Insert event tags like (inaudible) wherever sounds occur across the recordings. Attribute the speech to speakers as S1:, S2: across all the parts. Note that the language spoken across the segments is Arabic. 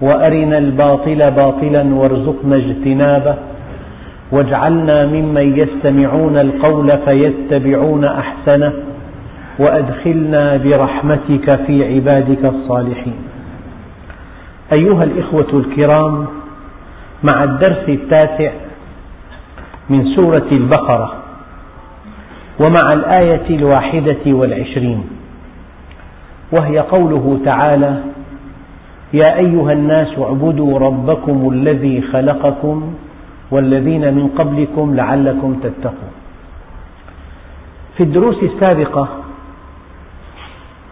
S1: وأرنا الباطل باطلا وارزقنا اجتنابه. واجعلنا ممن يستمعون القول فيتبعون أحسنه. وأدخلنا برحمتك في عبادك الصالحين. أيها الإخوة الكرام مع الدرس التاسع من سورة البقرة ومع الآية الواحدة والعشرين وهي قوله تعالى يا أيها الناس اعبدوا ربكم الذي خلقكم والذين من قبلكم لعلكم تتقون. في الدروس السابقة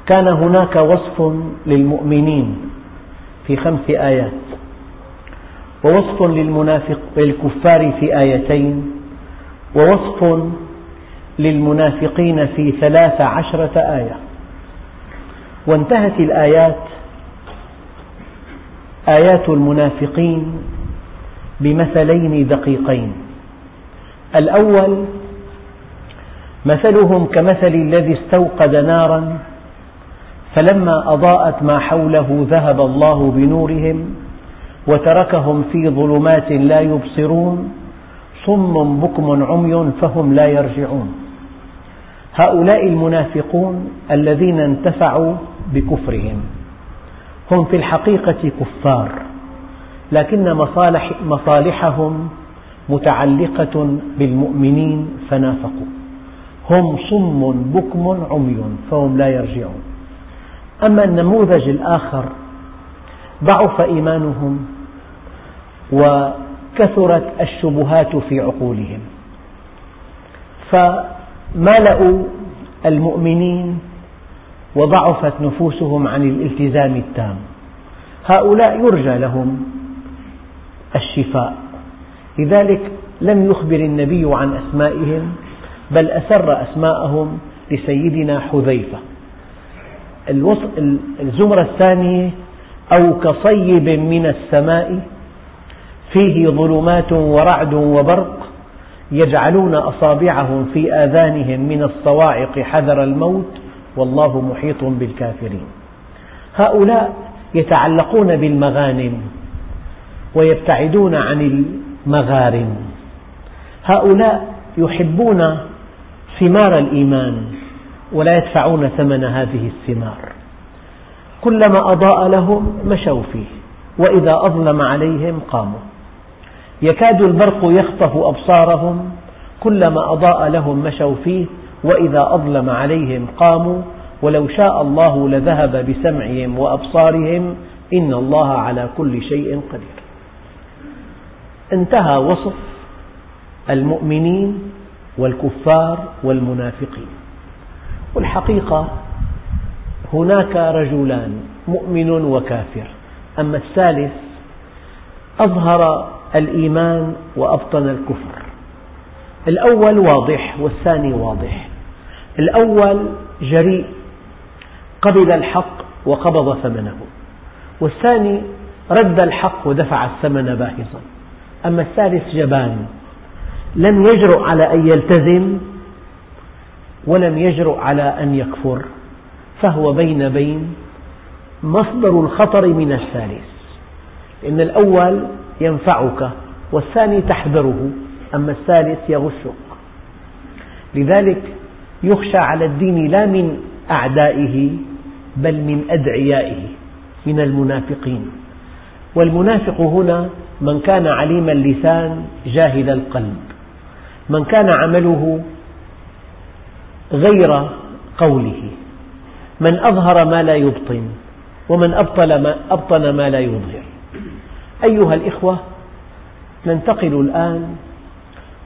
S1: كان هناك وصف للمؤمنين في خمس آيات ووصف للمنافق للكفار في آيتين ووصف للمنافقين في ثلاث عشرة آية. وانتهت الآيات آيات المنافقين بمثلين دقيقين. الأول مثلهم كمثل الذي استوقد نارا فلما أضاءت ما حوله ذهب الله بنورهم وتركهم في ظلمات لا يبصرون صم بكم عمي فهم لا يرجعون. هؤلاء المنافقون الذين انتفعوا بكفرهم. هم في الحقيقة كفار لكن مصالح مصالحهم متعلقة بالمؤمنين فنافقوا. هم صم بكم عمي فهم لا يرجعون. أما النموذج الآخر ضعف إيمانهم وكثرت الشبهات في عقولهم. فمالأوا المؤمنين وضعفت نفوسهم عن الالتزام التام. هؤلاء يرجى لهم الشفاء. لذلك لم يخبر النبي عن أسمائهم بل أسر أسماءهم لسيدنا حذيفة. الزمرة الثانية أو كصيب من السماء فيه ظلمات ورعد وبرق يجعلون أصابعهم في آذانهم من الصواعق حذر الموت والله محيط بالكافرين. هؤلاء يتعلقون بالمغانم ويبتعدون عن المغارم. هؤلاء يحبون ثمار الإيمان ولا يدفعون ثمن هذه الثمار. كلما أضاء لهم مشوا فيه وإذا أظلم عليهم قاموا. يكاد البرق يخطف أبصارهم كلما أضاء لهم مشوا فيه وإذا أظلم عليهم قاموا ولو شاء الله لذهب بسمعهم وأبصارهم إن الله على كل شيء قدير. انتهى وصف المؤمنين والكفار والمنافقين. والحقيقة هناك رجلان مؤمن وكافر. أما الثالث أظهر الإيمان وأبطن الكفر. الأول واضح والثاني واضح. الأول جريء قبل الحق وقبض ثمنه. والثاني رد الحق ودفع الثمن باهظا. أما الثالث جبان لم يجرؤ على أن يلتزم ولم يجرؤ على أن يكفر. فهو بين بين مصدر الخطر من الثالث. إن الأول ينفعك والثاني تحذره أما الثالث يغشك. لذلك يخشى على الدين لا من أعدائه بل من أدعيائه من المنافقين. والمنافق هنا من كان عليم اللسان جاهل القلب. من كان عمله غير قوله. من أظهر ما لا يبطن ومن أبطل ما, أبطن ما لا يظهر. أيها الإخوة ننتقل الآن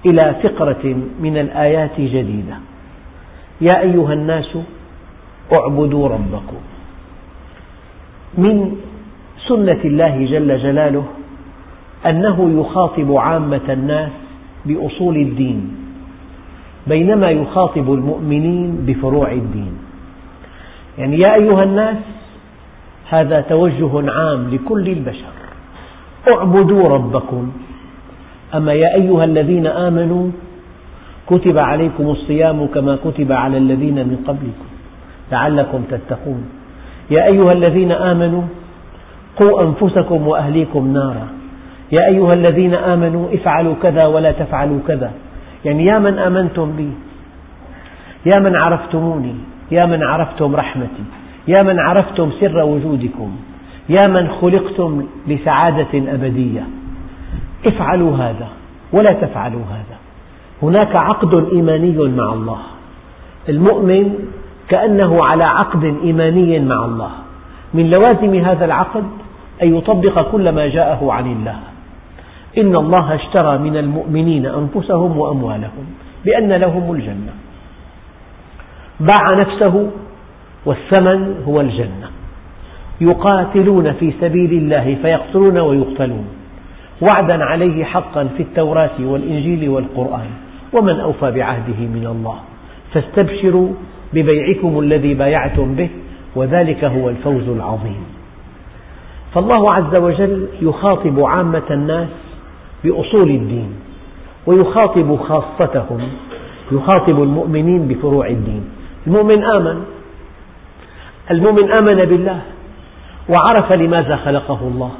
S1: إلى فقرة من الآيات جديدة. يا أيها الناس اعبدوا ربكم. من سنة الله جل جلاله أنه يخاطب عامة الناس بأصول الدين بينما يخاطب المؤمنين بفروع الدين. يعني يا أيها الناس هذا توجه عام لكل البشر. اعبدوا ربكم. أما يا أيها الذين آمنوا كتب عليكم الصيام كما كتب على الذين من قبلكم لعلكم تتقون. يا أيها الذين آمنوا قوا أنفسكم وأهليكم نارا. يا أيها الذين آمنوا افعلوا كذا ولا تفعلوا كذا. يعني يا من آمنتم بي يا من عرفتموني يا من عرفتم رحمتي يا من عرفتم سر وجودكم يا من خلقتم لسعادة أبدية. افعلوا هذا ولا تفعلوا هذا. هناك عقد إيماني مع الله. المؤمن كأنه على عقد إيماني مع الله. من لوازم هذا العقد أن يطبق كل ما جاءه عن الله. إن الله اشترى من المؤمنين أنفسهم وأموالهم بأن لهم الجنة. باع نفسه والثمن هو الجنة. يقاتلون في سبيل الله فيقتلون ويقتلون. وعدا عليه حقا في التوراة والإنجيل والقرآن. ومن أوفى بعهده من الله. فاستبشروا ببيعكم الذي بايعتم به وذلك هو الفوز العظيم. فالله عز وجل يخاطب عامة الناس بأصول الدين ويخاطب خاصتهم يخاطب المؤمنين بفروع الدين. المؤمن آمن المؤمن آمن بالله وعرف لماذا خلقه الله.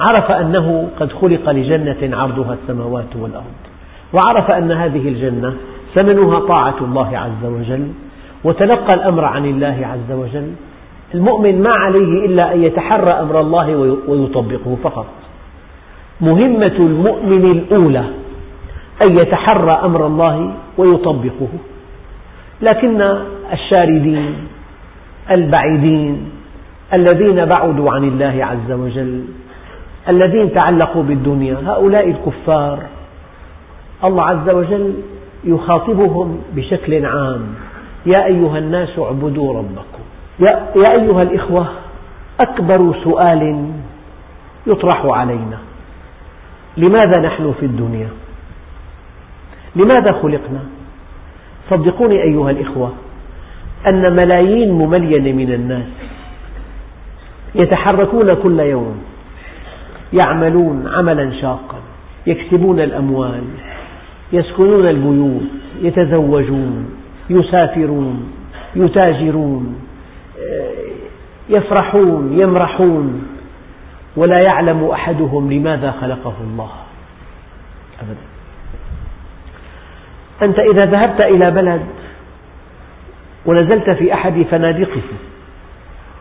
S1: عرف أنه قد خلق لجنة عرضها السماوات والأرض. وعرف أن هذه الجنة ثمنها طاعة الله عز وجل وتلقى الأمر عن الله عز وجل. المؤمن ما عليه إلا أن يتحرى أمر الله ويطبقه فقط. مهمة المؤمن الأولى أن يتحرى أمر الله ويطبقه. لكن الشاردين البعيدين الذين بعدوا عن الله عز وجل الذين تعلقوا بالدنيا هؤلاء الكفار الله عز وجل يخاطبهم بشكل عام. يا أيها الناس اعبدوا ربكم. يا أيها الإخوة أكبر سؤال يطرح علينا. لماذا نحن في الدنيا؟ لماذا خلقنا؟ صدقوني أيها الإخوة أن ملايين مملينة من الناس يتحركون كل يوم يعملون عملا شاقا يكسبون الأموال يسكنون البيوت يتزوجون يسافرون يتاجرون يفرحون يمرحون ولا يعلم أحدهم لماذا خلقه الله. أبدا. أنت إذا ذهبت إلى بلد ونزلت في أحد فنادقه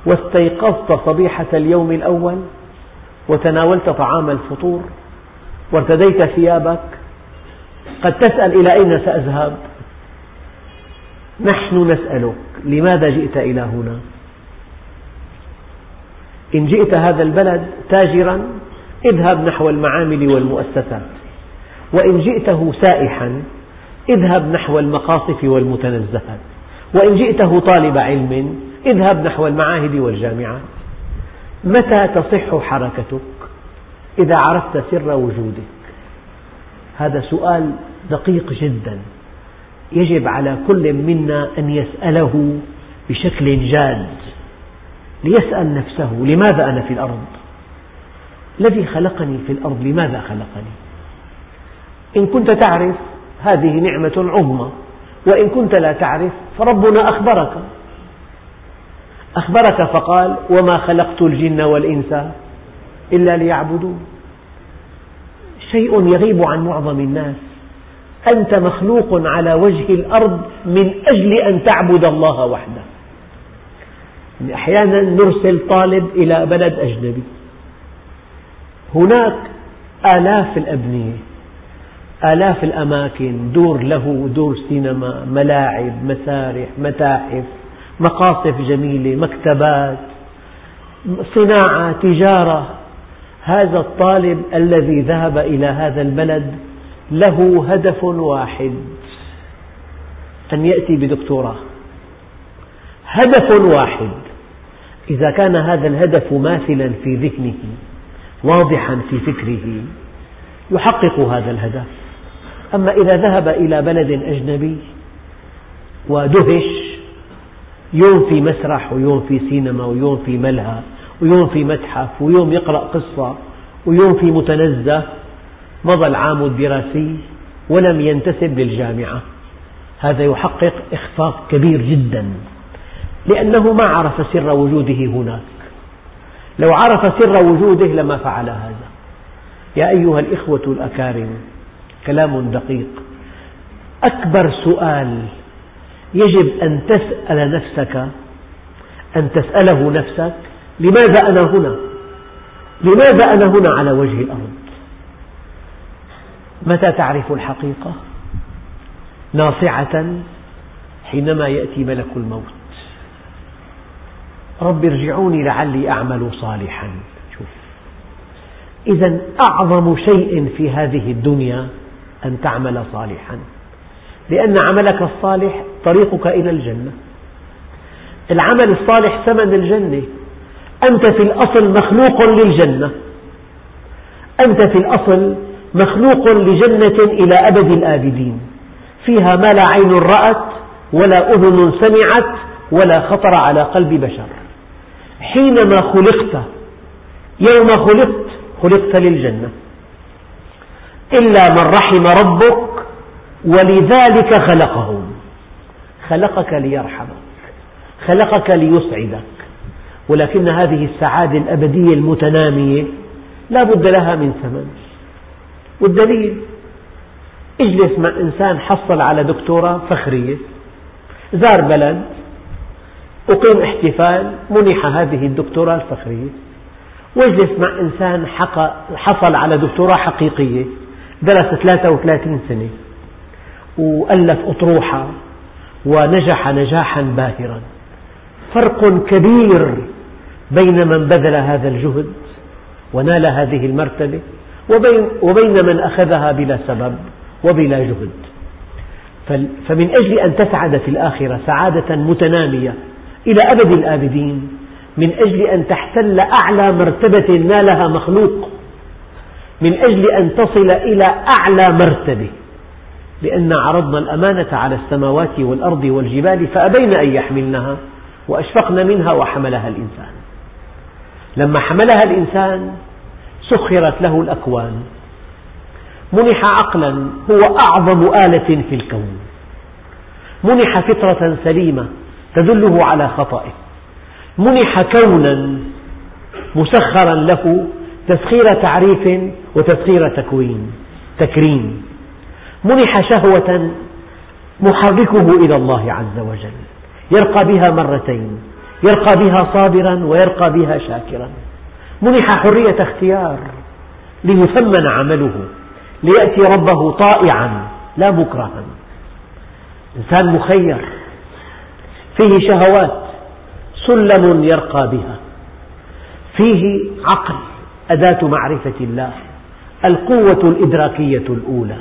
S1: واستيقظت صبيحة اليوم الأول وتناولت طعام الفطور وارتديت ثيابك قد تسأل إلى أين سأذهب؟ نحن نسألك لماذا جئت إلى هنا؟ إن جئت هذا البلد تاجرا اذهب نحو المعامل والمؤسسات. وإن جئته سائحا اذهب نحو المقاصف والمتنزهات. وإن جئته طالب علم اذهب نحو المعاهد والجامعات متى تصح حركتك؟ إذا عرفت سر وجودك. هذا سؤال دقيق جدا. يجب على كل منا أن يسأله بشكل جاد ليسأل نفسه لماذا أنا في الأرض؟ الذي خلقني في الأرض لماذا خلقني؟ إن كنت تعرف هذه نعمة عظمى وإن كنت لا تعرف فربنا أخبرك. أخبرك فقال وما خلقت الجن والإنس إلا ليعبدون. شيء يغيب عن معظم الناس. أنت مخلوق على وجه الأرض من أجل أن تعبد الله وحده. أحيانا نرسل طالب إلى بلد أجنبي. هناك آلاف الأبنية آلاف الأماكن دور له دور سينما ملاعب مسارح متاحف مقاصف جميلة مكتبات صناعة تجارة. هذا الطالب الذي ذهب إلى هذا البلد له هدف واحد أن يأتي بدكتوراه. هدف واحد إذا كان هذا الهدف ماثلا في ذهنه واضحا في فكره يحقق هذا الهدف. أما إذا ذهب إلى بلد أجنبي ودهش يوم في مسرح ويوم في سينما ويوم في ملهى ويوم في متحف ويوم يقرأ قصة ويوم في متنزه مضى العام الدراسي ولم ينتسب للجامعة. هذا يحقق إخفاق كبير جدا لأنه ما عرف سر وجوده هناك. لو عرف سر وجوده لما فعل هذا. يا أيها الإخوة الأكارم كلام دقيق. أكبر سؤال يجب أن تسأل نفسك أن تسأله نفسك لماذا أنا هنا؟ لماذا أنا هنا على وجه الأرض؟ متى تعرف الحقيقة؟ ناصعة حينما يأتي ملك الموت رب ارجعوني لعلي أعمل صالحا شوف إذا أعظم شيء في هذه الدنيا أن تعمل صالحا لأن عملك الصالح طريقك إلى الجنة العمل الصالح ثمن الجنة أنت في الأصل مخلوق للجنة. أنت في الأصل مخلوق لجنة إلى أبد الآبدين. فيها ما لا عين رأت ولا أذن سمعت ولا خطر على قلب بشر. حينما خلقت يوم خلقت خلقت للجنة. إلا من رحم ربك ولذلك خلقهم. خلقك ليرحمك. خلقك ليسعدك. ولكن هذه السعادة الأبدية المتنامية لا بد لها من ثمن. والدليل اجلس مع إنسان حصل على دكتوراه فخرية زار بلد أقيم احتفال منح هذه الدكتوراه الفخرية واجلس مع إنسان حصل على دكتوراه حقيقية درس 33 سنة وألف أطروحة ونجح نجاحا باهرا. فرق كبير بين من بذل هذا الجهد ونال هذه المرتبة وبين, وبين من أخذها بلا سبب وبلا جهد. فمن أجل أن تسعد في الآخرة سعادة متنامية إلى أبد الآبدين من أجل أن تحتل أعلى مرتبة نالها مخلوق من أجل أن تصل إلى أعلى مرتبة. لأن عرضنا الأمانة على السماوات والأرض والجبال فأبين أن يحملنها وأشفقن منها وحملها الإنسان. لما حملها الإنسان سخرت له الأكوان. منح عقلا هو أعظم آلة في الكون. منح فطرة سليمة تدله على خطئه. منح كونا مسخرا له تسخير تعريف وتسخير تكوين تكريم. منح شهوة محركه إلى الله عز وجل. يرقى بها مرتين. يرقى بها صابرا ويرقى بها شاكرا. منح حرية اختيار ليثمن عمله ليأتي ربه طائعا لا مكرها. إنسان مخير فيه شهوات سلم يرقى بها. فيه عقل أداة معرفة الله القوة الإدراكية الأولى.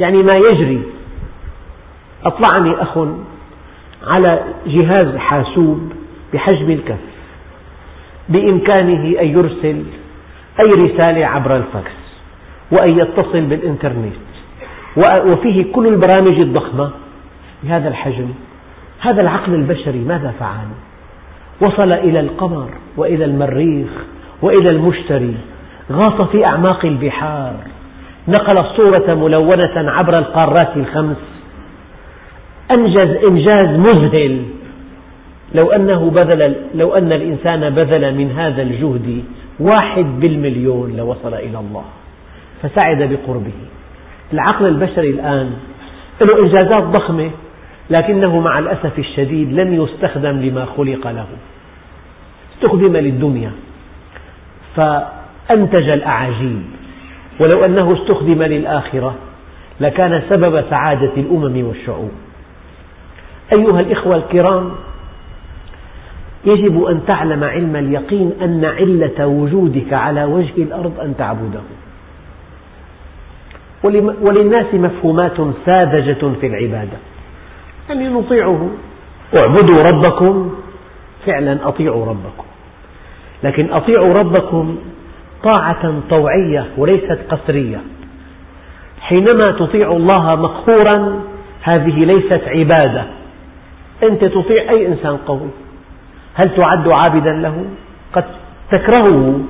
S1: يعني ما يجري أطلعني أخ على جهاز حاسوب بحجم الكف بإمكانه أن يرسل أي رسالة عبر الفاكس وأن يتصل بالإنترنت وفيه كل البرامج الضخمة بهذا الحجم هذا العقل البشري ماذا فعل؟ وصل إلى القمر وإلى المريخ وإلى المشتري غاص في أعماق البحار نقل الصورة ملونة عبر القارات الخمس أنجز إنجاز مذهل. لو أنه بذل لو أن الإنسان بذل من هذا الجهد واحد بالمليون لوصل إلى الله فسعد بقربه. العقل البشري الآن له إنجازات ضخمة لكنه مع الأسف الشديد لم يستخدم لما خلق له. استخدم للدنيا فأنتج الأعاجيب. ولو أنه استخدم للآخرة لكان سبب سعادة الأمم والشعوب. أيها الإخوة الكرام يجب أن تعلم علم اليقين أن علة وجودك على وجه الأرض أن تعبده. وللناس مفهومات ساذجة في العبادة. يعني نطيعه اعبدوا ربكم. فعلا أطيعوا ربكم. لكن أطيعوا ربكم طاعة طوعية وليست قسرية. حينما تطيع الله مقهورا هذه ليست عبادة. أنت تطيع أي إنسان قوي. هل تعد عابدا له؟ قد تكرهه.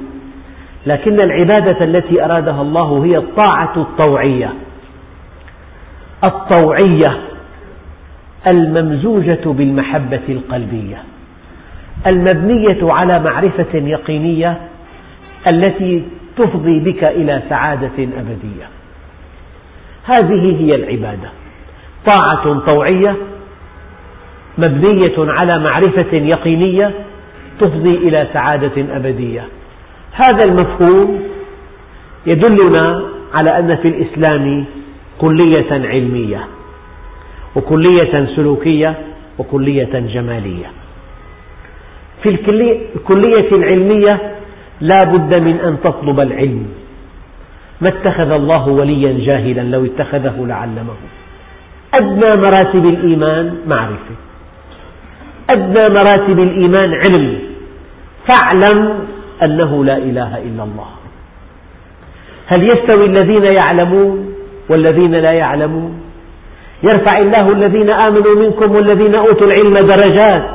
S1: لكن العبادة التي أرادها الله هي الطاعة الطوعية. الطوعية الممزوجة بالمحبة القلبية. المبنية على معرفة يقينية التي تفضي بك إلى سعادة أبدية. هذه هي العبادة. طاعة طوعية مبنية على معرفة يقينية تفضي إلى سعادة أبدية. هذا المفهوم يدلنا على أن في الإسلام كلية علمية وكلية سلوكية وكلية جمالية. في الكلية العلمية لا بد من أن تطلب العلم. ما اتخذ الله وليا جاهلا لو اتخذه لعلمه. أدنى مراتب الإيمان معرفة. أدنى مراتب الإيمان علم. فاعلم أنه لا إله إلا الله. هل يستوي الذين يعلمون والذين لا يعلمون؟ يرفع الله الذين آمنوا منكم والذين أوتوا العلم درجات.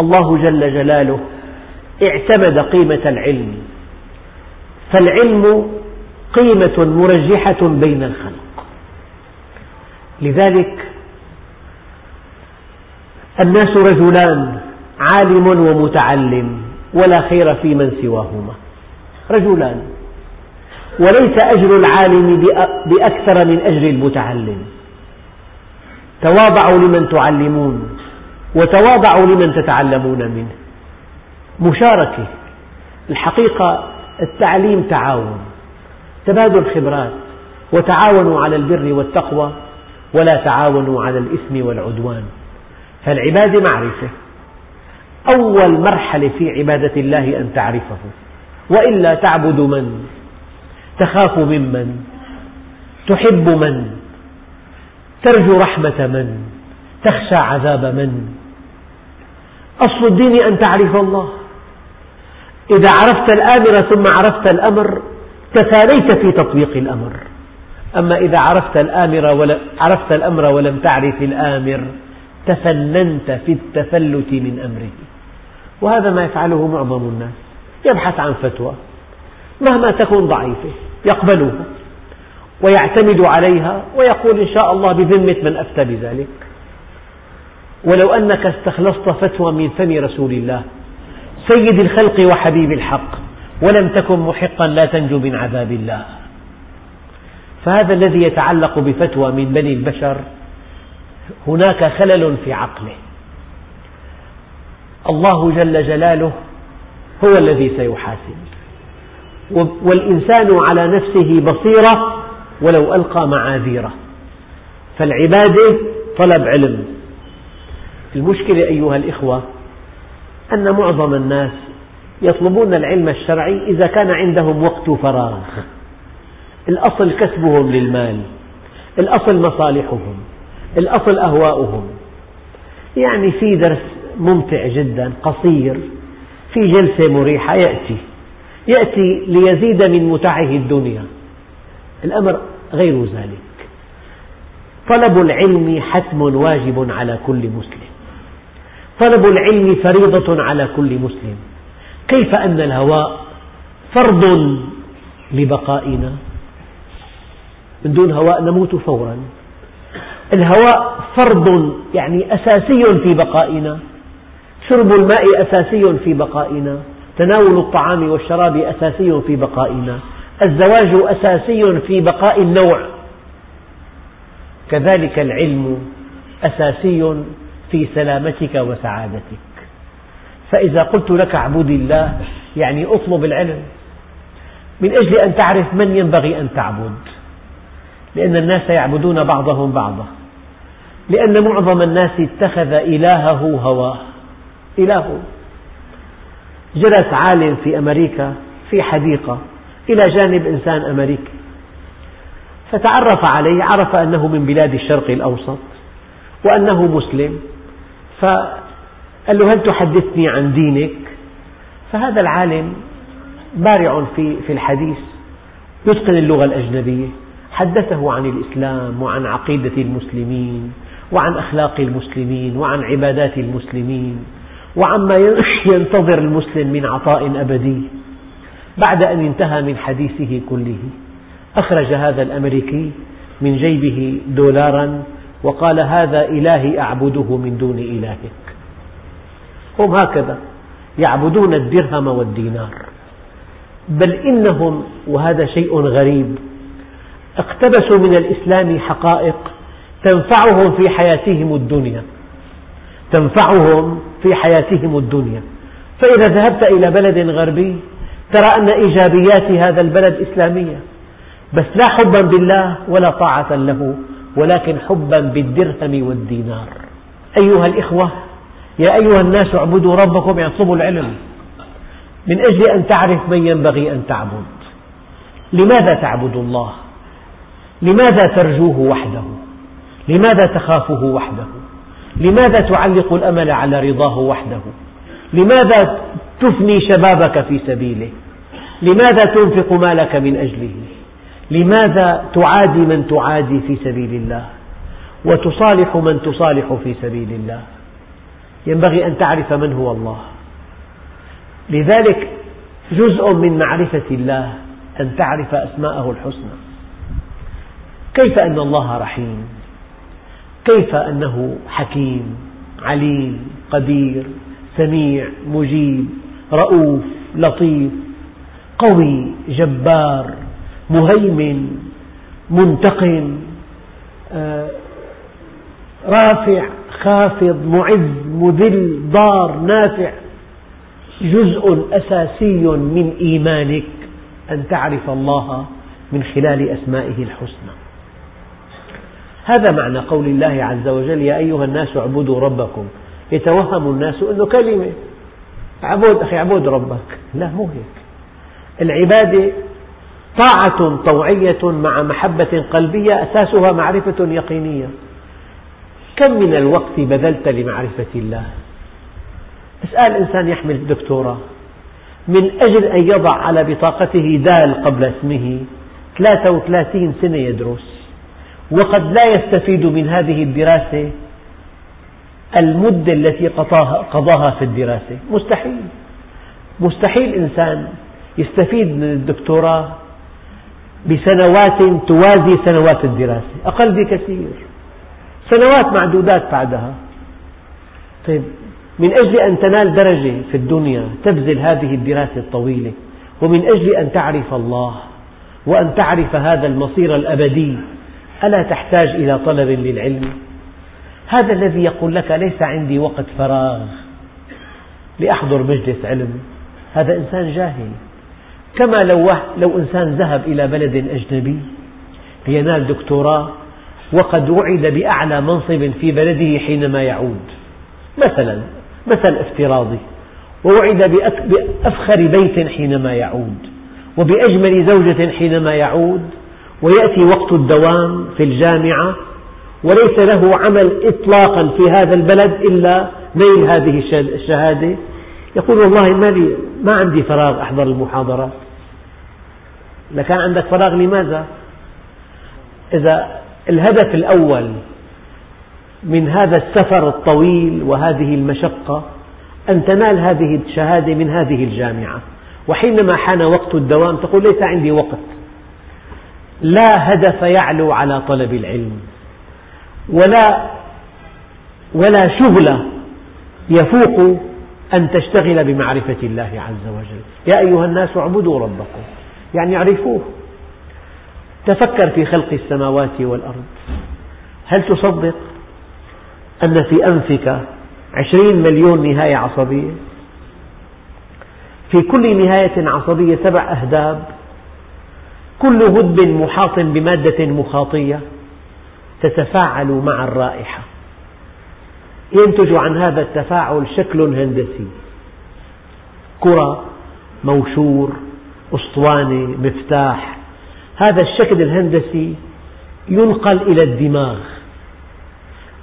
S1: الله جل جلاله اعتمد قيمة العلم. فالعلم قيمة مرجحة بين الخلق. لذلك الناس رجلان عالم ومتعلم ولا خير في من سواهما. رجلان. وليس أجر العالم بأكثر من أجر المتعلم. تواضعوا لمن تعلمون وتواضعوا لمن تتعلمون منه. مشاركة. الحقيقة التعليم تعاون. تبادل خبرات. وتعاونوا على البر والتقوى ولا تعاونوا على الإثم والعدوان. فالعبادة معرفة. أول مرحلة في عبادة الله أن تعرفه. وإلا تعبد من؟ تخاف ممن تحب من؟ ترجو رحمة من؟ تخشى عذاب من؟ أصل الدين أن تعرف الله. إذا عرفت الآمر ثم عرفت الأمر تساليت في تطبيق الأمر. أما إذا عرفت الآمر ولم عرفت الأمر ولم تعرف الآمر تفننت في التفلت من أمره وهذا ما يفعله معظم الناس. يبحث عن فتوى. مهما تكون ضعيفة يقبلها ويعتمد عليها ويقول إن شاء الله بذمة من أفتى بذلك. ولو أنك استخلصت فتوى من فم رسول الله سيد الخلق وحبيب الحق ولم تكن محقا لا تنجو من عذاب الله. فهذا الذي يتعلق بفتوى من بني البشر هناك خلل في عقله. الله جل جلاله هو الذي سيحاسب. والإنسان على نفسه بصيرة ولو ألقى معاذيره. فالعبادة طلب علم. المشكلة أيها الإخوة أن معظم الناس يطلبون العلم الشرعي إذا كان عندهم وقت فراغ. الأصل كسبهم للمال. الأصل مصالحهم. الأصل أهواؤهم. يعني في درس ممتع جدا قصير في جلسة مريحة يأتي. يأتي ليزيد من متعه الدنيا. الأمر غير ذلك. طلب العلم حتم واجب على كل مسلم. طلب العلم فريضة على كل مسلم. كيف أن الهواء فرض لبقائنا؟ من دون هواء نموت فورا. الهواء فرض يعني أساسي في بقائنا. شرب الماء أساسي في بقائنا. تناول الطعام والشراب أساسي في بقائنا. الزواج أساسي في بقاء النوع. كذلك العلم أساسي في سلامتك وسعادتك. فإذا قلت لك اعبد الله يعني اطلب العلم. من أجل أن تعرف من ينبغي أن تعبد. لأن الناس يعبدون بعضهم بعضا. لأن معظم الناس اتخذ إلهه هواه. إله جلس عالم في أمريكا في حديقة إلى جانب إنسان أمريكي. فتعرف عليه عرف أنه من بلاد الشرق الأوسط وأنه مسلم. فقال له هل تحدثني عن دينك؟ فهذا العالم بارع في في الحديث يتقن اللغة الأجنبية حدثه عن الإسلام وعن عقيدة المسلمين. وعن أخلاق المسلمين وعن عبادات المسلمين وعما (laughs) ينتظر المسلم من عطاء أبدي. بعد أن انتهى من حديثه كله أخرج هذا الأمريكي من جيبه دولارا وقال هذا إلهي أعبده من دون إلهك. هم هكذا يعبدون الدرهم والدينار. بل إنهم وهذا شيء غريب اقتبسوا من الإسلام حقائق تنفعهم في حياتهم الدنيا. تنفعهم في حياتهم الدنيا. فإذا ذهبت إلى بلد غربي ترى أن إيجابيات هذا البلد إسلامية. بس لا حبا بالله ولا طاعة له ولكن حبا بالدرهم والدينار. أيها الإخوة يا أيها الناس اعبدوا ربكم اطلبوا العلم. من أجل أن تعرف من ينبغي أن تعبد. لماذا تعبد الله؟ لماذا ترجوه وحده؟ لماذا تخافه وحده؟ لماذا تعلق الأمل على رضاه وحده؟ لماذا تفني شبابك في سبيله؟ لماذا تنفق مالك من أجله؟ لماذا تعادي من تعادي في سبيل الله؟ وتصالح من تصالح في سبيل الله؟ ينبغي أن تعرف من هو الله. لذلك جزء من معرفة الله أن تعرف أسماءه الحسنى. كيف أن الله رحيم؟ كيف أنه حكيم عليم قدير سميع مجيب رؤوف لطيف قوي جبار مهيمن منتقم آه، رافع خافض معز مذل ضار نافع. جزء أساسي من إيمانك أن تعرف الله من خلال أسمائه الحسنى. هذا معنى قول الله عز وجل يا أيها الناس اعبدوا ربكم. يتوهم الناس أنه كلمة. اعبد أخي اعبد ربك. لا مو هيك. العبادة طاعة طوعية مع محبة قلبية أساسها معرفة يقينية. كم من الوقت بذلت لمعرفة الله؟ أسأل إنسان يحمل دكتوراه من أجل أن يضع على بطاقته دال قبل اسمه 33 سنة يدرس. وقد لا يستفيد من هذه الدراسة المدة التي قضاها في الدراسة. مستحيل. مستحيل إنسان يستفيد من الدكتوراه بسنوات توازي سنوات الدراسة. أقل بكثير. سنوات معدودات بعدها. طيب من أجل أن تنال درجة في الدنيا تبذل هذه الدراسة الطويلة ومن أجل أن تعرف الله وأن تعرف هذا المصير الأبدي ألا تحتاج إلى طلب للعلم؟ هذا الذي يقول لك ليس عندي وقت فراغ لأحضر مجلس علم. هذا إنسان جاهل. كما لو, لو إنسان ذهب إلى بلد أجنبي لينال دكتوراه وقد وعد بأعلى منصب في بلده حينما يعود. مثلا مثل افتراضي. ووعد بأفخر بيت حينما يعود وبأجمل زوجة حينما يعود ويأتي وقت الدوام في الجامعة وليس له عمل إطلاقا في هذا البلد إلا نيل هذه الشهادة. يقول والله ما, لي ما عندي فراغ أحضر المحاضرات لكان عندك فراغ لماذا؟ إذا الهدف الأول من هذا السفر الطويل وهذه المشقة أن تنال هذه الشهادة من هذه الجامعة. وحينما حان وقت الدوام تقول ليس عندي وقت. لا هدف يعلو على طلب العلم ولا ولا شغل يفوق أن تشتغل بمعرفة الله عز وجل. يا أيها الناس اعبدوا ربكم يعني اعرفوه. تفكر في خلق السماوات والأرض. هل تصدق أن في أنفك عشرين مليون نهاية عصبية؟ في كل نهاية عصبية سبع أهداب. كل هدب محاط بمادة مخاطية تتفاعل مع الرائحة. ينتج عن هذا التفاعل شكل هندسي. كرة موشور أسطوانة مفتاح. هذا الشكل الهندسي ينقل إلى الدماغ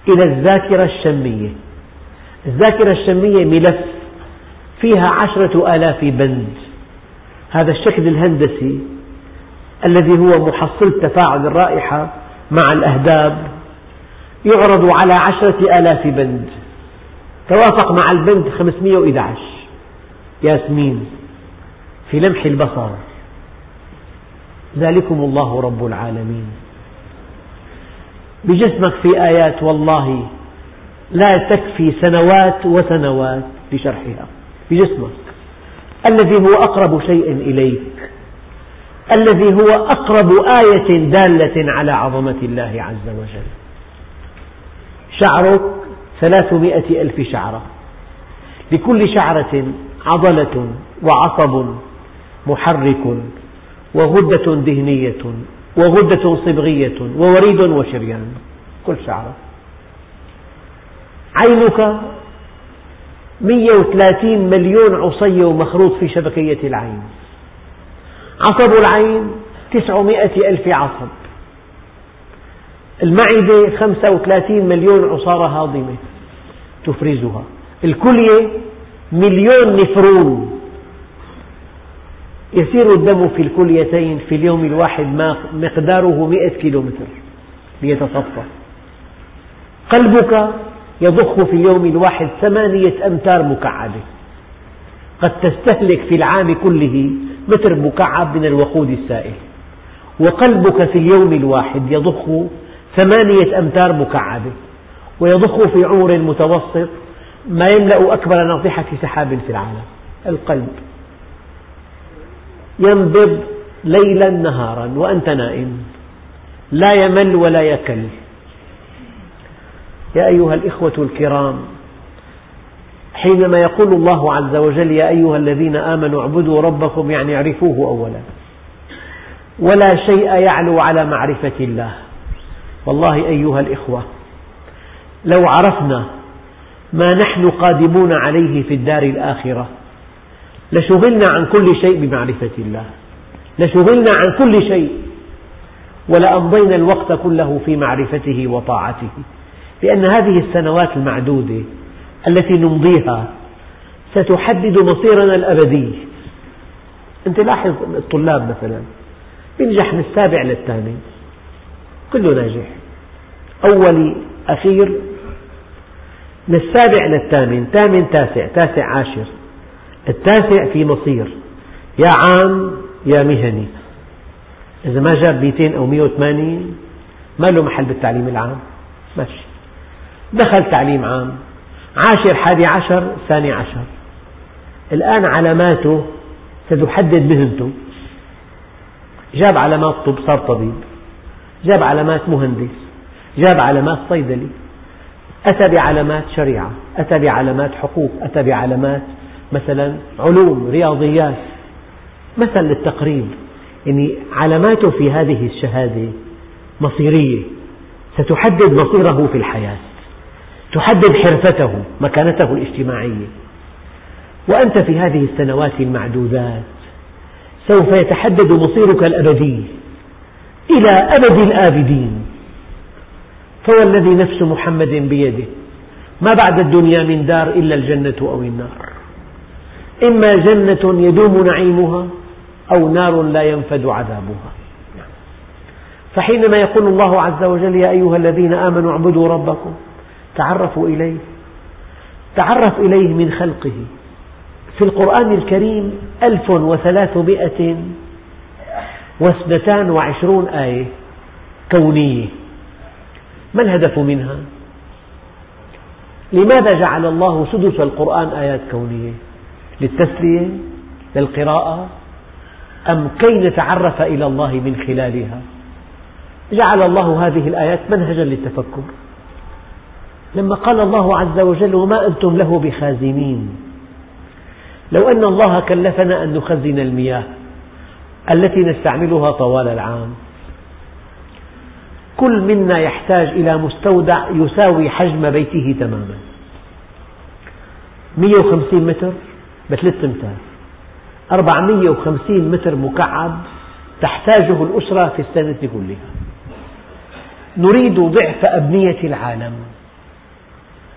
S1: إلى الذاكرة الشمية. الذاكرة الشمية ملف فيها عشرة آلاف بند. هذا الشكل الهندسي الذي هو محصلة تفاعل الرائحة مع الأهداب يعرض على عشرة آلاف بند. توافق مع البند 511 ياسمين في لمح البصر. ذلكم الله رب العالمين. بجسمك في آيات والله لا تكفي سنوات وسنوات لشرحها بجسمك الذي هو أقرب شيء إليك. الذي هو أقرب آية دالة على عظمة الله عز وجل. شعرك ثلاثمائة ألف شعرة. لكل شعرة عضلة وعصب محرك وغدة دهنية وغدة صبغية ووريد وشريان. كل شعرة. عينك 130 مليون عصية ومخروط في شبكية العين. عصب العين 900 ألف عصب. المعدة 35 مليون عصارة هاضمة تفرزها. الكلية مليون نفرون يسير الدم في الكليتين في اليوم الواحد مقداره مئة كيلومتر ليتصفى. قلبك يضخ في اليوم الواحد ثمانية أمتار مكعبة. قد تستهلك في العام كله متر مكعب من الوقود السائل. وقلبك في اليوم الواحد يضخ ثمانية أمتار مكعبة ويضخ في عمر متوسط ما يملأ أكبر ناطحة سحاب في العالم القلب. ينبض ليلا نهارا وأنت نائم لا يمل ولا يكل. يا أيها الإخوة الكرام حينما يقول الله عز وجل يا أيها الذين آمنوا اعبدوا ربكم يعني اعرفوه أولا. ولا شيء يعلو على معرفة الله. والله أيها الإخوة لو عرفنا ما نحن قادمون عليه في الدار الآخرة لشغلنا عن كل شيء بمعرفة الله. لشغلنا عن كل شيء ولأمضينا الوقت كله في معرفته وطاعته. لأن هذه السنوات المعدودة التي نمضيها ستحدد مصيرنا الأبدي. أنت لاحظ الطلاب مثلا ينجح من السابع للثامن كله ناجح. أول أخير من السابع للثامن ثامن تاسع تاسع عاشر. التاسع في مصير. يا عام يا مهني. إذا ما جاب 200 أو 180 ما له محل بالتعليم العام. ماشي. دخل تعليم عام. عاشر حادي عشر ثاني عشر. الآن علاماته ستحدد مهنته جاب علامات طب صار طبيب. جاب علامات مهندس. جاب علامات صيدلي. أتى بعلامات شريعة. أتى بعلامات حقوق. أتى بعلامات مثلا علوم رياضيات. مثل للتقريب. يعني علاماته في هذه الشهادة مصيرية. ستحدد مصيره في الحياة. تحدد حرفته مكانته الاجتماعية. وأنت في هذه السنوات المعدودات سوف يتحدد مصيرك الأبدي إلى أبد الآبدين. فوالذي نفس محمد بيده. ما بعد الدنيا من دار إلا الجنة أو النار. إما جنة يدوم نعيمها أو نار لا ينفد عذابها. فحينما يقول الله عز وجل يا أيها الذين آمنوا اعبدوا ربكم تعرفوا إليه تعرف إليه من خلقه في القرآن الكريم ألف وثلاثمائة واثنتان وعشرون آية كونية ما الهدف منها؟ لماذا جعل الله سدس القرآن آيات كونية؟ للتسلية؟ للقراءة؟ أم كي نتعرف إلى الله من خلالها؟ جعل الله هذه الآيات منهجا للتفكر لما قال الله عز وجل وما أنتم له بخازنين. لو أن الله كلفنا أن نخزن المياه التي نستعملها طوال العام. كل منا يحتاج إلى مستودع يساوي حجم بيته تماما. 150 متر بثلاث أمتار. 450 متر مكعب تحتاجه الأسرة في السنة كلها. نريد ضعف أبنية العالم.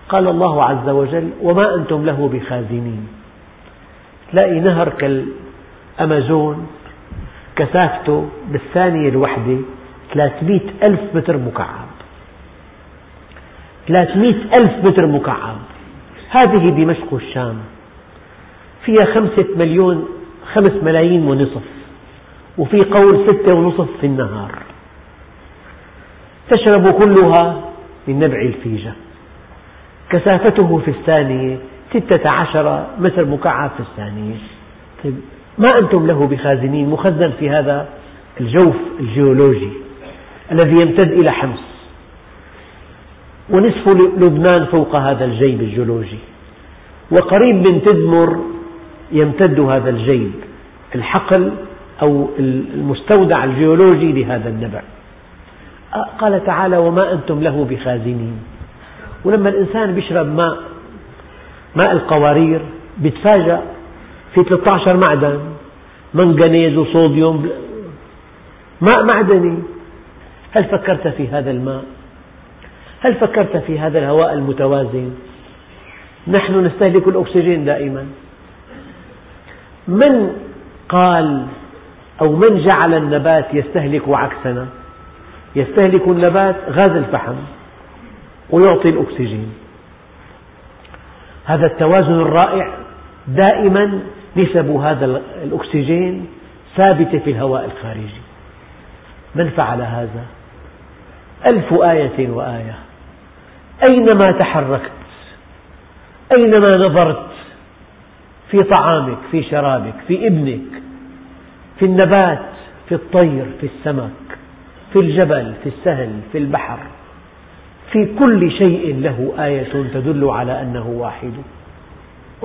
S1: قال الله عز وجل وما أنتم له بخازنين. تلاقي نهر أمازون كثافته بالثانية الواحدة 300 ألف متر مكعب. 300 ألف متر مكعب. هذه دمشق الشام. فيها خمسة مليون خمس ملايين ونصف. وفي قول ستة ونصف في النهار. تشرب كلها من نبع الفيجة. كثافته في الثانية ستة عشر متر مكعب في الثانية. طيب ما أنتم له بخازنين مخزن في هذا الجوف الجيولوجي الذي يمتد إلى حمص ونصف لبنان فوق هذا الجيب الجيولوجي؟ وقريب من تدمر يمتد هذا الجيب الحقل أو المستودع الجيولوجي لهذا النبع. قال تعالى وما أنتم له بخازنين. ولما الإنسان يشرب ماء ماء القوارير يتفاجأ في 13 معدن منغنيز وصوديوم ماء معدني هل فكرت في هذا الماء؟ هل فكرت في هذا الهواء المتوازن؟ نحن نستهلك الأكسجين دائما من قال أو من جعل النبات يستهلك عكسنا يستهلك النبات غاز الفحم ويعطي الأكسجين. هذا التوازن الرائع دائما نسب هذا الأكسجين ثابتة في الهواء الخارجي. من فعل هذا؟ ألف آية وآية. أينما تحركت أينما نظرت في طعامك في شرابك في ابنك في النبات في الطير في السمك في الجبل في السهل في البحر في كل شيء له آية تدل على أنه واحد.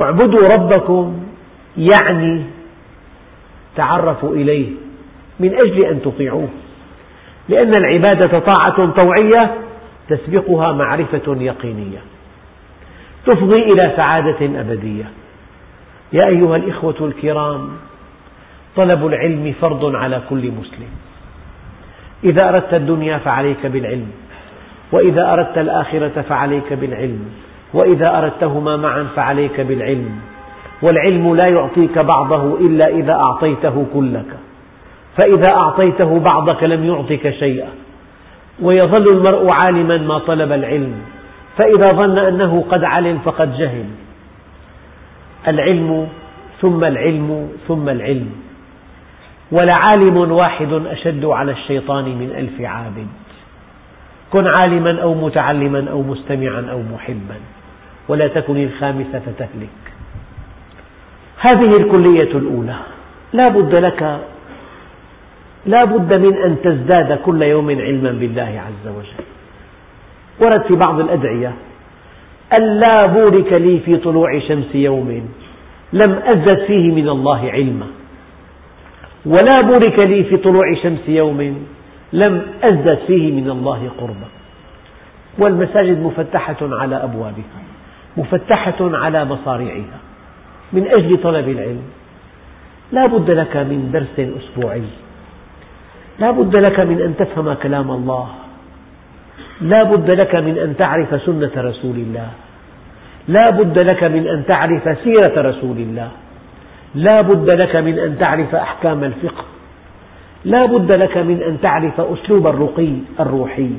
S1: اعبدوا ربكم يعني تعرفوا إليه من أجل أن تطيعوه. لأن العبادة طاعة طوعية تسبقها معرفة يقينية. تفضي إلى سعادة أبدية. يا أيها الإخوة الكرام طلب العلم فرض على كل مسلم. إذا أردت الدنيا فعليك بالعلم. وإذا أردت الآخرة فعليك بالعلم وإذا أردتهما معا فعليك بالعلم والعلم لا يعطيك بعضه إلا إذا أعطيته كلك فإذا أعطيته بعضك لم يعطك شيئا ويظل المرء عالما ما طلب العلم فإذا ظن أنه قد علم فقد جهل. العلم ثم العلم ثم العلم ولعالم واحد أشد على الشيطان من ألف عابد. كن عالما أو متعلما أو مستمعا أو محبا ولا تكن الخامسة فتهلك. هذه الكلية الأولى. لا بد لك لا بد من أن تزداد كل يوم علما بالله عز وجل. ورد في بعض الأدعية ألا بورك لي في طلوع شمس يوم لم أزدد فيه من الله علما. ولا بورك لي في طلوع شمس يوم لم أزدد فيه من الله قربا. والمساجد مفتحة على أبوابها مفتحة على مصاريعها من أجل طلب العلم. لا بد لك من درس أسبوعي. لا بد لك من أن تفهم كلام الله. لا بد لك من أن تعرف سنة رسول الله. لا بد لك من أن تعرف سيرة رسول الله. لا بد لك من أن تعرف أحكام الفقه. لا بد لك من أن تعرف أسلوب الرقي الروحي.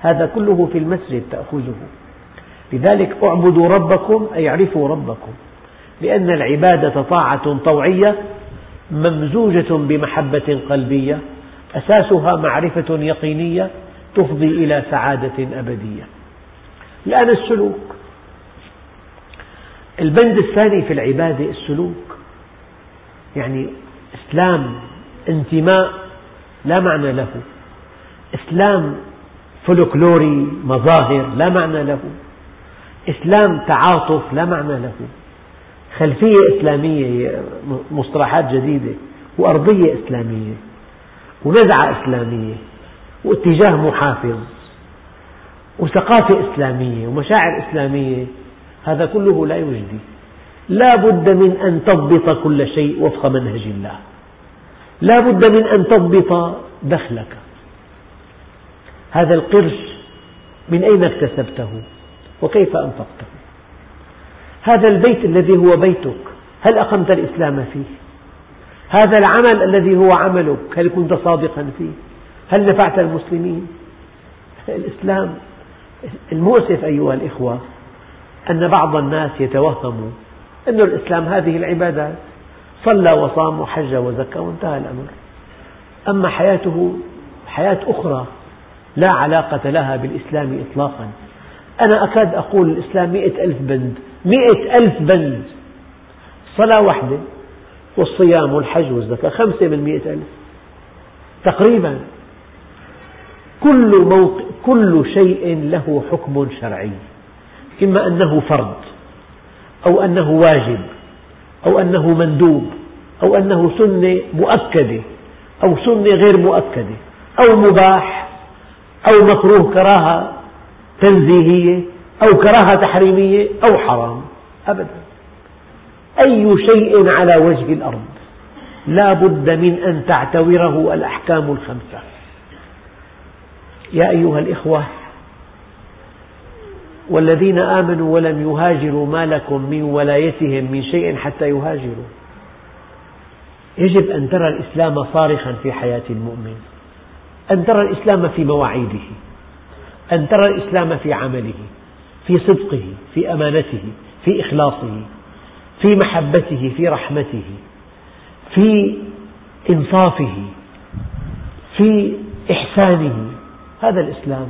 S1: هذا كله في المسجد تأخذه. لذلك اعبدوا ربكم أي اعرفوا ربكم. لأن العبادة طاعة طوعية ممزوجة بمحبة قلبية أساسها معرفة يقينية تفضي إلى سعادة أبدية. الآن السلوك. البند الثاني في العبادة السلوك. يعني إسلام انتماء لا معنى له. إسلام فولكلوري مظاهر لا معنى له. إسلام تعاطف لا معنى له. خلفية إسلامية مصطلحات جديدة وأرضية إسلامية ونزعة إسلامية واتجاه محافظ وثقافة إسلامية ومشاعر إسلامية. هذا كله لا يجدي. لا بد من أن تضبط كل شيء وفق منهج الله. لا بد من أن تضبط دخلك. هذا القرش من أين اكتسبته؟ وكيف أنفقته؟ هذا البيت الذي هو بيتك هل أقمت الإسلام فيه؟ هذا العمل الذي هو عملك هل كنت صادقا فيه؟ هل نفعت المسلمين؟ الإسلام المؤسف أيها الإخوة أن بعض الناس يتوهم أن الإسلام هذه العبادات. صلى وصام وحج وزكى وانتهى الأمر. أما حياته حياة أخرى لا علاقة لها بالإسلام إطلاقا. أنا أكاد أقول الإسلام مئة ألف بند مئة ألف بند. صلاة واحدة والصيام والحج والزكاة خمسة من مئة ألف. تقريبا كل, موق... كل شيء له حكم شرعي إما أنه فرض أو أنه واجب. أو أنه مندوب أو أنه سنة مؤكدة أو سنة غير مؤكدة أو مباح أو مكروه كراهة تنزيهية أو كراهة تحريمية أو حرام أبدا. أي شيء على وجه الأرض لا بد من أن تعتوره الأحكام الخمسة. يا أيها الإخوة والذين آمنوا ولم يهاجروا ما لكم من ولايتهم من شيء حتى يهاجروا. يجب أن ترى الإسلام صارخا في حياة المؤمن. أن ترى الإسلام في مواعيده. أن ترى الإسلام في عمله في صدقه في أمانته في إخلاصه في محبته في رحمته في إنصافه في إحسانه. هذا الإسلام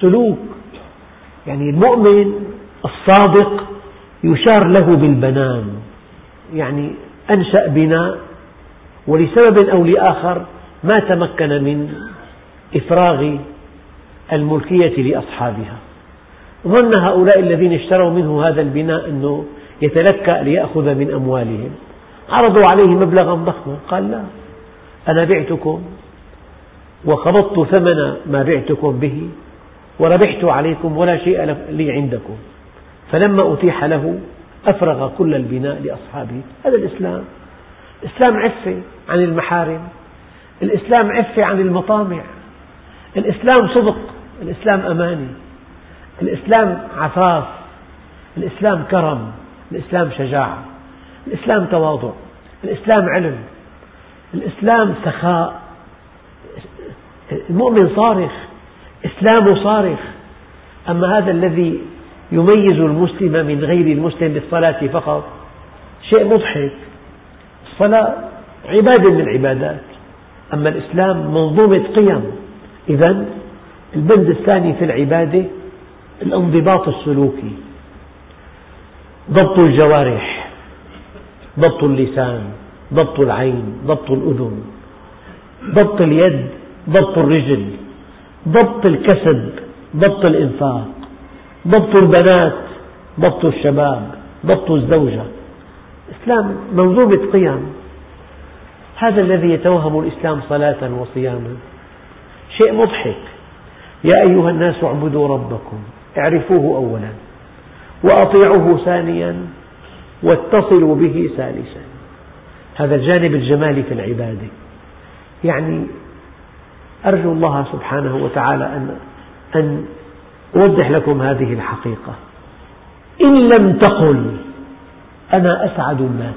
S1: سلوك. يعني المؤمن الصادق يشار له بالبنان يعني أنشأ بناء ولسبب أو لآخر ما تمكن من إفراغ الملكية لأصحابها. ظن هؤلاء الذين اشتروا منه هذا البناء أنه يتلكأ ليأخذ من أموالهم. عرضوا عليه مبلغا ضخما قال لا أنا بعتكم وقبضت ثمن ما بعتكم به. وربحت عليكم ولا شيء لي عندكم. فلما أتيح له أفرغ كل البناء لأصحابه. هذا الإسلام. الإسلام عفة عن المحارم. الإسلام عفة عن المطامع. الإسلام صدق. الإسلام أماني. الإسلام عفاف. الإسلام كرم. الإسلام شجاعة الإسلام تواضع. الإسلام علم. الإسلام سخاء. المؤمن صارخ. إسلامه صارخ. أما هذا الذي يميز المسلم من غير المسلم بالصلاة فقط شيء مضحك. الصلاة عبادة من العبادات. أما الإسلام منظومة قيم. إذا البند الثاني في العبادة الانضباط السلوكي. ضبط الجوارح ضبط اللسان ضبط العين ضبط الأذن ضبط اليد ضبط الرجل. ضبط الكسب ضبط الإنفاق ضبط البنات ضبط الشباب ضبط الزوجة. الإسلام منظومة قيم. هذا الذي يتوهم الإسلام صلاة وصياما. شيء مضحك. يا أيها الناس اعبدوا ربكم. اعرفوه أولا. وأطيعوه ثانيا. واتصلوا به ثالثا. هذا الجانب الجمالي في العبادة. يعني أرجو الله سبحانه وتعالى أن أن أوضح لكم هذه الحقيقة. إن لم تقل أنا أسعد الناس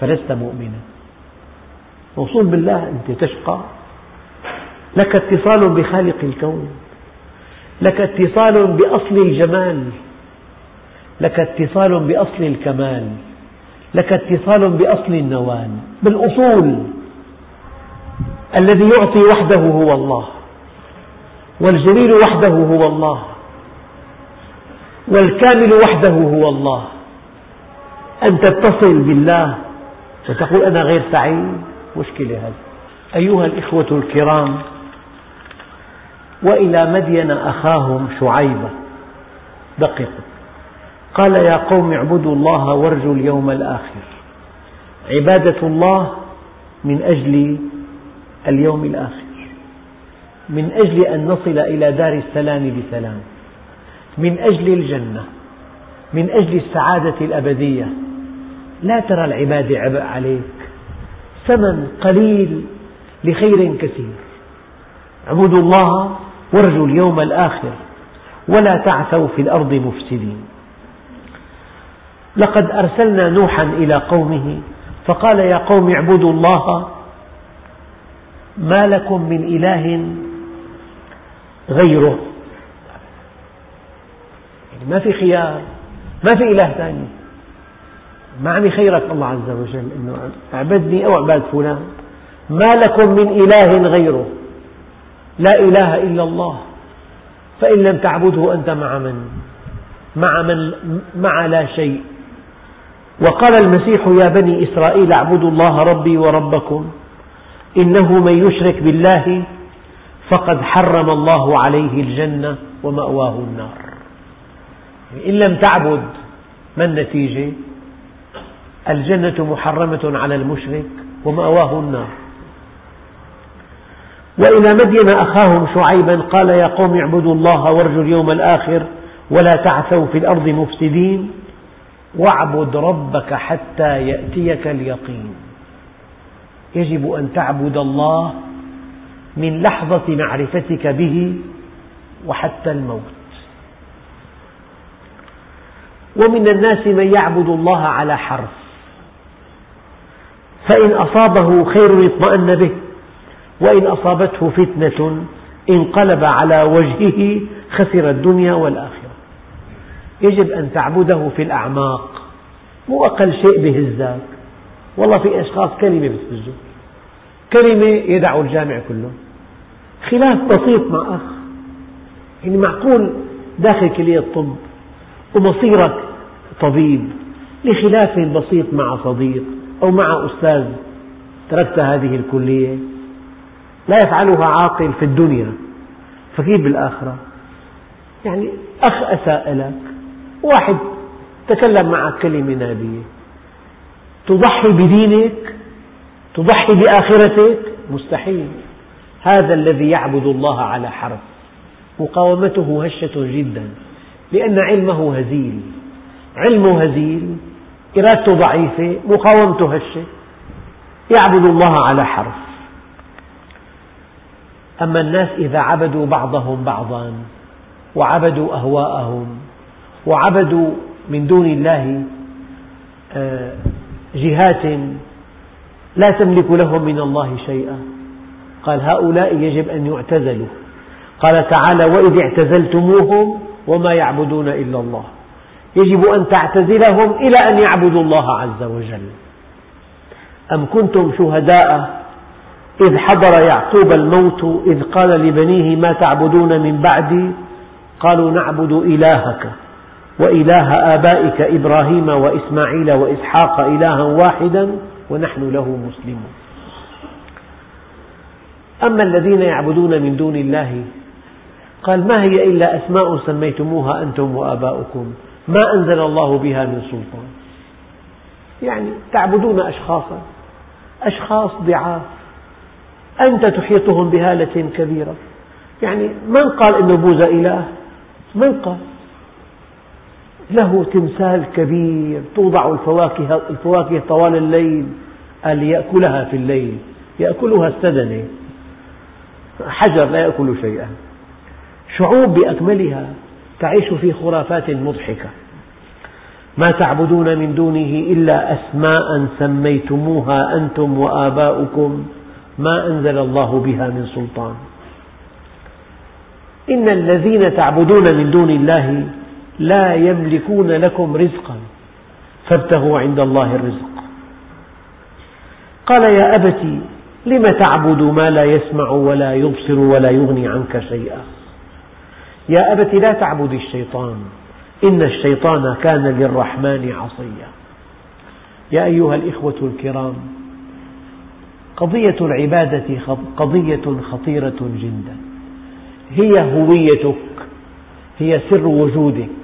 S1: فلست مؤمنا. موصول بالله أنت تشقى. لك اتصال بخالق الكون لك اتصال بأصل الجمال لك اتصال بأصل الكمال لك اتصال بأصل النوال. بالأصول الذي يعطي وحده هو الله والجليل وحده هو الله والكامل وحده هو الله. أن تتصل بالله وتقول أنا غير سعيد. مشكلة هذه أيها الإخوة الكرام وإلى مدين أخاهم شعيبا دققوا قال يا قوم اعبدوا الله وارجوا اليوم الآخر. عبادة الله من أجل اليوم الآخر. من أجل أن نصل إلى دار السلام بسلام. من أجل الجنة. من أجل السعادة الأبدية. لا ترى العبادة عبء عليك. ثمن قليل لخير كثير. اعبدوا الله وارجوا اليوم الآخر. ولا تعثوا في الأرض مفسدين. لقد أرسلنا نوحا إلى قومه فقال يا قوم اعبدوا الله ما لكم من إله غيره. يعني ما في خيار ما في إله ثاني. ما عم يخيرك الله عز وجل أنه أعبدني أو اعبد فلان. ما لكم من إله غيره. لا إله إلا الله. فإن لم تعبده أنت مع من؟ مع من؟ مع لا شيء. وقال المسيح يا بني إسرائيل اعبدوا الله ربي وربكم. إنه من يشرك بالله فقد حرم الله عليه الجنة ومأواه النار. إن لم تعبد ما النتيجة؟ الجنة محرمة على المشرك ومأواه النار. وإلى مدين أخاهم شعيبا قال يا قوم اعبدوا الله وارجوا اليوم الآخر ولا تعثوا في الأرض مفسدين واعبد ربك حتى يأتيك اليقين. يجب أن تعبد الله من لحظة معرفتك به وحتى الموت. ومن الناس من يعبد الله على حرف. فإن أصابه خير اطمأن به وإن أصابته فتنة انقلب على وجهه خسر الدنيا والآخرة. يجب أن تعبده في الأعماق مو أقل شيء بهزك والله في أشخاص كلمة بتهزه كلمة يدعوا الجامع كله. خلاف بسيط مع أخ. يعني معقول داخل كلية الطب ومصيرك طبيب لخلاف بسيط مع صديق أو مع أستاذ تركت هذه الكلية. لا يفعلها عاقل في الدنيا. فكيف بالآخرة؟ يعني أخ أساء لك. واحد تكلم معك كلمة نابية تضحي بدينك تضحي بآخرتك؟ مستحيل. هذا الذي يعبد الله على حرف. مقاومته هشة جدا لأن علمه هزيل. علمه هزيل إرادته ضعيفة مقاومته هشة. يعبد الله على حرف. أما الناس إذا عبدوا بعضهم بعضا وعبدوا أهواءهم وعبدوا من دون الله آه، جهات لا تملك لهم من الله شيئا. قال هؤلاء يجب أن يعتزلوا. قال تعالى وإذ اعتزلتموهم وما يعبدون إلا الله. يجب أن تعتزلهم إلى أن يعبدوا الله عز وجل. أم كنتم شهداء إذ حضر يعقوب الموت إذ قال لبنيه ما تعبدون من بعدي؟ قالوا نعبد إلهك. وإله آبائك إبراهيم وإسماعيل وإسحاق إلها واحدا ونحن له مسلمون. أما الذين يعبدون من دون الله قال ما هي إلا أسماء سميتموها أنتم وآباؤكم؟ ما أنزل الله بها من سلطان. يعني تعبدون أشخاصا أشخاص ضعاف أنت تحيطهم بهالة كبيرة. يعني من قال أن بوذا إله؟ من قال؟ له تمثال كبير توضع الفواكه, الفواكه طوال الليل قال يأكلها في الليل يأكلها السدنة. حجر لا يأكل شيئا. شعوب بأكملها تعيش في خرافات مضحكة. ما تعبدون من دونه إلا أسماء سميتموها أنتم وآباؤكم ما أنزل الله بها من سلطان. إن الذين تعبدون من دون الله لا يملكون لكم رزقا. فابتغوا عند الله الرزق. قال يا أبت لم تعبد ما لا يسمع ولا يبصر ولا يغني عنك شيئا؟ يا أبت لا تعبد الشيطان. إن الشيطان كان للرحمن عصيا. يا أيها الإخوة الكرام قضية العبادة قضية خطيرة جدا. هي هويتك هي سر وجودك.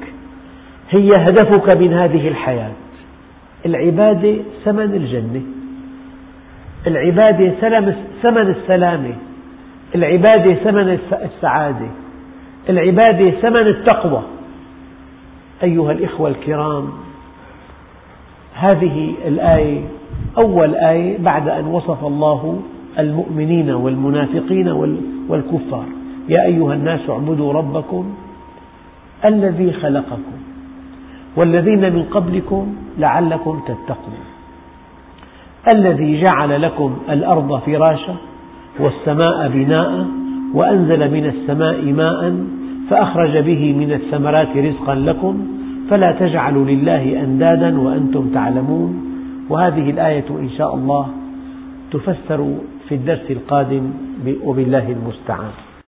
S1: هي هدفك من هذه الحياة. العبادة ثمن الجنة. العبادة ثمن السلامة. العبادة ثمن السعادة. العبادة ثمن التقوى. أيها الإخوة الكرام هذه الآية أول آية بعد أن وصف الله المؤمنين والمنافقين والكفار. يا أيها الناس اعبدوا ربكم الذي خلقكم. والذين من قبلكم لعلكم تتقون. الذي جعل لكم الأرض فراشا والسماء بناء وأنزل من السماء ماء فأخرج به من الثمرات رزقا لكم فلا تجعلوا لله أندادا وأنتم تعلمون. وهذه الآية إن شاء الله تفسر في الدرس القادم وبالله المستعان.